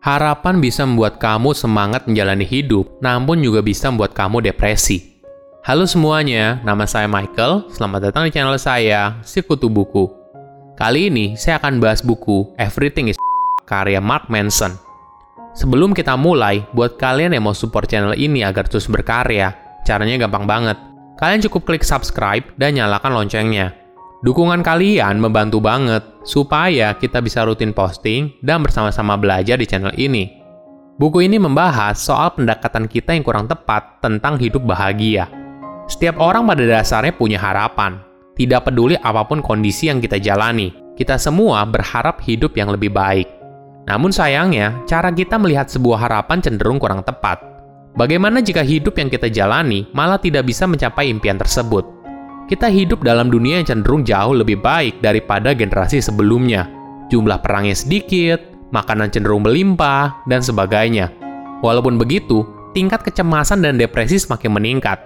Harapan bisa membuat kamu semangat menjalani hidup, namun juga bisa membuat kamu depresi. Halo semuanya, nama saya Michael. Selamat datang di channel saya, Sikutu Buku. Kali ini saya akan bahas buku Everything is karya Mark Manson. Sebelum kita mulai, buat kalian yang mau support channel ini agar terus berkarya, caranya gampang banget. Kalian cukup klik subscribe dan nyalakan loncengnya. Dukungan kalian membantu banget supaya kita bisa rutin posting dan bersama-sama belajar di channel ini. Buku ini membahas soal pendekatan kita yang kurang tepat tentang hidup bahagia. Setiap orang pada dasarnya punya harapan. Tidak peduli apa pun kondisi yang kita jalani, kita semua berharap hidup yang lebih baik. Namun sayangnya, cara kita melihat sebuah harapan cenderung kurang tepat. Bagaimana jika hidup yang kita jalani malah tidak bisa mencapai impian tersebut? Kita hidup dalam dunia yang cenderung jauh lebih baik daripada generasi sebelumnya. Jumlah perangnya sedikit, makanan cenderung melimpah, dan sebagainya. Walaupun begitu, tingkat kecemasan dan depresi semakin meningkat.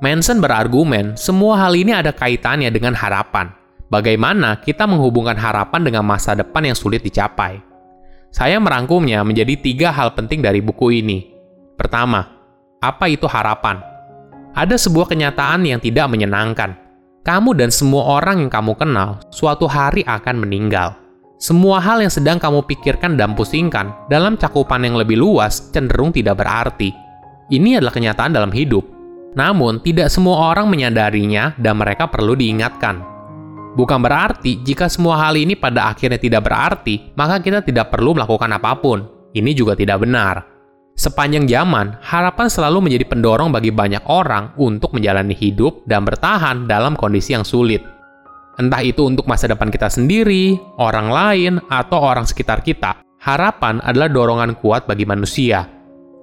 Manson berargumen semua hal ini ada kaitannya dengan harapan. Bagaimana kita menghubungkan harapan dengan masa depan yang sulit dicapai? Saya merangkumnya menjadi tiga hal penting dari buku ini. Pertama, apa itu harapan? Ada sebuah kenyataan yang tidak menyenangkan, kamu dan semua orang yang kamu kenal suatu hari akan meninggal. Semua hal yang sedang kamu pikirkan dan pusingkan dalam cakupan yang lebih luas cenderung tidak berarti. Ini adalah kenyataan dalam hidup. Namun, tidak semua orang menyadarinya dan mereka perlu diingatkan. Bukan berarti jika semua hal ini pada akhirnya tidak berarti, maka kita tidak perlu melakukan apa pun. Ini juga tidak benar. Sepanjang zaman, harapan selalu menjadi pendorong bagi banyak orang untuk menjalani hidup dan bertahan dalam kondisi yang sulit. Entah itu untuk masa depan kita sendiri, orang lain, atau orang sekitar kita, harapan adalah dorongan kuat bagi manusia.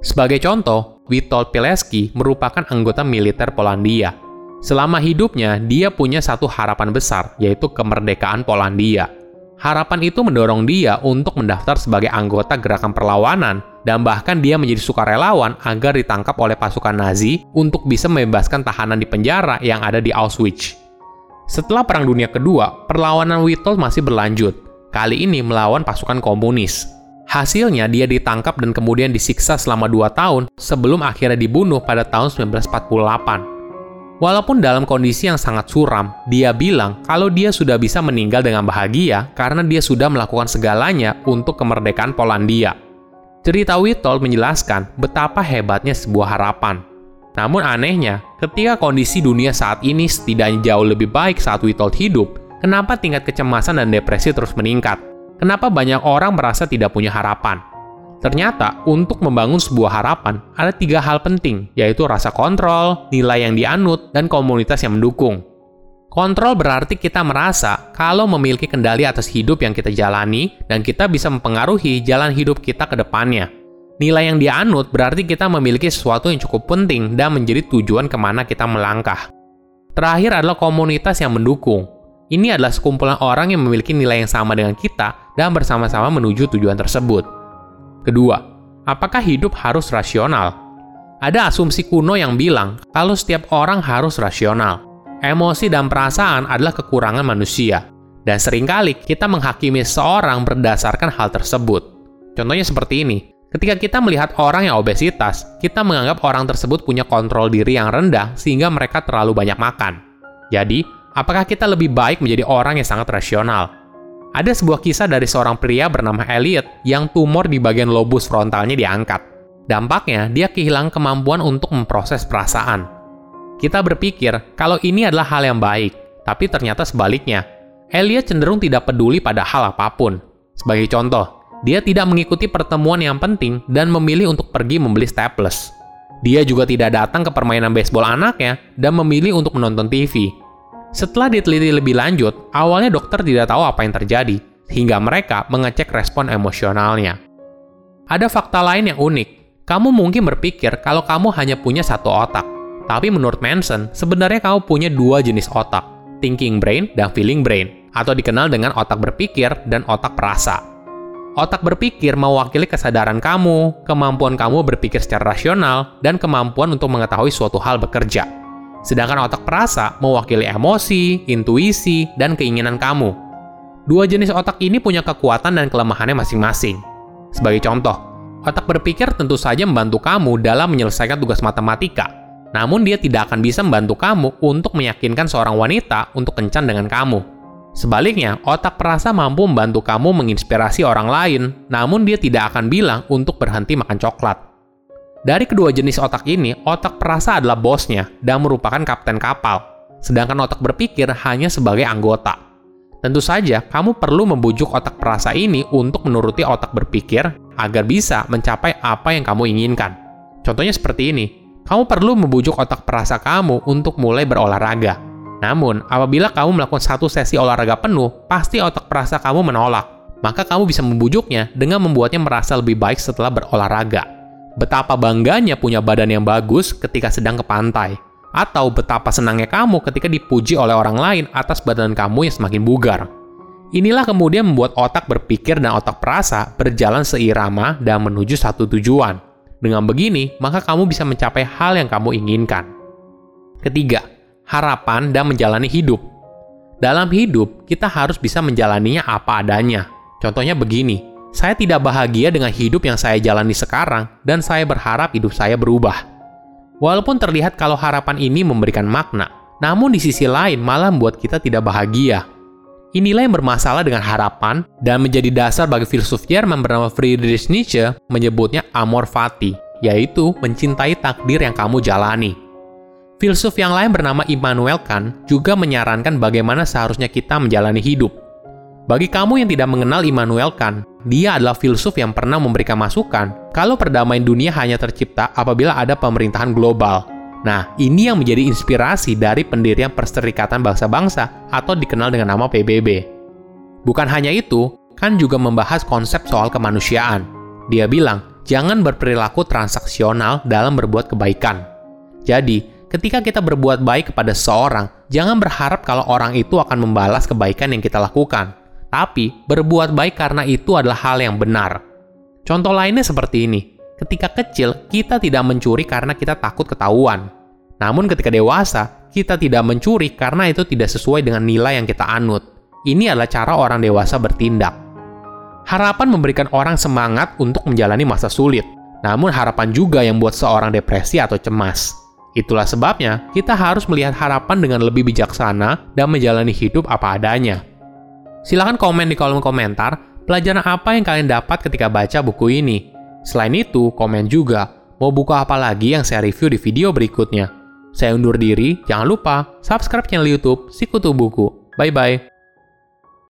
Sebagai contoh, Witold Pilecki merupakan anggota militer Polandia. Selama hidupnya, dia punya satu harapan besar, yaitu kemerdekaan Polandia. Harapan itu mendorong dia untuk mendaftar sebagai anggota gerakan perlawanan dan bahkan dia menjadi sukarelawan agar ditangkap oleh pasukan Nazi untuk bisa membebaskan tahanan di penjara yang ada di Auschwitz. Setelah Perang Dunia Kedua, perlawanan Witold masih berlanjut, kali ini melawan pasukan komunis. Hasilnya, dia ditangkap dan kemudian disiksa selama dua tahun sebelum akhirnya dibunuh pada tahun 1948. Walaupun dalam kondisi yang sangat suram, dia bilang kalau dia sudah bisa meninggal dengan bahagia karena dia sudah melakukan segalanya untuk kemerdekaan Polandia. Cerita Witold menjelaskan betapa hebatnya sebuah harapan. Namun anehnya, ketika kondisi dunia saat ini setidaknya jauh lebih baik saat Witold hidup, kenapa tingkat kecemasan dan depresi terus meningkat? Kenapa banyak orang merasa tidak punya harapan? Ternyata, untuk membangun sebuah harapan, ada tiga hal penting, yaitu rasa kontrol, nilai yang dianut, dan komunitas yang mendukung. Kontrol berarti kita merasa kalau memiliki kendali atas hidup yang kita jalani dan kita bisa mempengaruhi jalan hidup kita ke depannya. Nilai yang dianut berarti kita memiliki sesuatu yang cukup penting dan menjadi tujuan ke mana kita melangkah. Terakhir adalah komunitas yang mendukung. Ini adalah sekumpulan orang yang memiliki nilai yang sama dengan kita dan bersama-sama menuju tujuan tersebut. Kedua, apakah hidup harus rasional? Ada asumsi kuno yang bilang kalau setiap orang harus rasional emosi dan perasaan adalah kekurangan manusia. Dan sering kali kita menghakimi seorang berdasarkan hal tersebut. Contohnya seperti ini. Ketika kita melihat orang yang obesitas, kita menganggap orang tersebut punya kontrol diri yang rendah sehingga mereka terlalu banyak makan. Jadi, apakah kita lebih baik menjadi orang yang sangat rasional? Ada sebuah kisah dari seorang pria bernama Elliot yang tumor di bagian lobus frontalnya diangkat. Dampaknya, dia kehilangan kemampuan untuk memproses perasaan. Kita berpikir kalau ini adalah hal yang baik, tapi ternyata sebaliknya. Elliot cenderung tidak peduli pada hal apa pun. Sebagai contoh, dia tidak mengikuti pertemuan yang penting dan memilih untuk pergi membeli staples. Dia juga tidak datang ke permainan baseball anaknya dan memilih untuk menonton TV. Setelah diteliti lebih lanjut, awalnya dokter tidak tahu apa yang terjadi, hingga mereka mengecek respon emosionalnya. Ada fakta lain yang unik. Kamu mungkin berpikir kalau kamu hanya punya satu otak, tapi menurut Manson, sebenarnya kamu punya dua jenis otak, thinking brain dan feeling brain, atau dikenal dengan otak berpikir dan otak perasa. Otak berpikir mewakili kesadaran kamu, kemampuan kamu berpikir secara rasional, dan kemampuan untuk mengetahui suatu hal bekerja. Sedangkan otak perasa mewakili emosi, intuisi, dan keinginan kamu. Dua jenis otak ini punya kekuatan dan kelemahannya masing-masing. Sebagai contoh, Otak berpikir tentu saja membantu kamu dalam menyelesaikan tugas matematika, namun dia tidak akan bisa membantu kamu untuk meyakinkan seorang wanita untuk kencan dengan kamu. Sebaliknya, otak perasa mampu membantu kamu menginspirasi orang lain, namun dia tidak akan bilang untuk berhenti makan coklat. Dari kedua jenis otak ini, otak perasa adalah bosnya dan merupakan kapten kapal, sedangkan otak berpikir hanya sebagai anggota. Tentu saja, kamu perlu membujuk otak perasa ini untuk menuruti otak berpikir agar bisa mencapai apa yang kamu inginkan. Contohnya seperti ini, kamu perlu membujuk otak perasa kamu untuk mulai berolahraga namun, apabila kamu melakukan satu sesi olahraga penuh, pasti otak perasa kamu menolak. Maka kamu bisa membujuknya dengan membuatnya merasa lebih baik setelah berolahraga. Betapa bangganya punya badan yang bagus ketika sedang ke pantai. Atau betapa senangnya kamu ketika dipuji oleh orang lain atas badan kamu yang semakin bugar. Inilah kemudian membuat otak berpikir dan otak perasa berjalan seirama dan menuju satu tujuan. Dengan begini, maka kamu bisa mencapai hal yang kamu inginkan. Ketiga, harapan, dan menjalani hidup. Dalam hidup, kita harus bisa menjalaninya apa adanya. Contohnya begini, saya tidak bahagia dengan hidup yang saya jalani sekarang, dan saya berharap hidup saya berubah. Walaupun terlihat kalau harapan ini memberikan makna, namun di sisi lain malah membuat kita tidak bahagia. Inilah yang bermasalah dengan harapan dan menjadi dasar bagi filsuf Jerman bernama Friedrich Nietzsche menyebutnya amor fati, yaitu mencintai takdir yang kamu jalani. Filsuf yang lain bernama Immanuel Kant juga menyarankan bagaimana seharusnya kita menjalani hidup. Bagi kamu yang tidak mengenal Immanuel Kant, dia adalah filsuf yang pernah memberikan masukan kalau perdamaian dunia hanya tercipta apabila ada pemerintahan global. Nah, ini yang menjadi inspirasi dari pendirian Perserikatan Bangsa-Bangsa atau dikenal dengan nama PBB. Bukan hanya itu, Kant juga membahas konsep soal kemanusiaan. Dia bilang, jangan berperilaku transaksional dalam berbuat kebaikan. Jadi, Ketika kita berbuat baik kepada seseorang, jangan berharap kalau orang itu akan membalas kebaikan yang kita lakukan. Tapi, berbuat baik karena itu adalah hal yang benar. Contoh lainnya seperti ini. Ketika kecil, kita tidak mencuri karena kita takut ketahuan. Namun ketika dewasa, kita tidak mencuri karena itu tidak sesuai dengan nilai yang kita anut. Ini adalah cara orang dewasa bertindak. Harapan memberikan orang semangat untuk menjalani masa sulit, namun harapan juga yang membuat seorang depresi atau cemas. Itulah sebabnya kita harus melihat harapan dengan lebih bijaksana dan menjalani hidup apa adanya. Silahkan komen di kolom komentar pelajaran apa yang kalian dapat ketika baca buku ini. Selain itu, komen juga mau buku apa lagi yang saya review di video berikutnya. Saya undur diri, jangan lupa subscribe channel YouTube Sikutu Buku. Bye bye.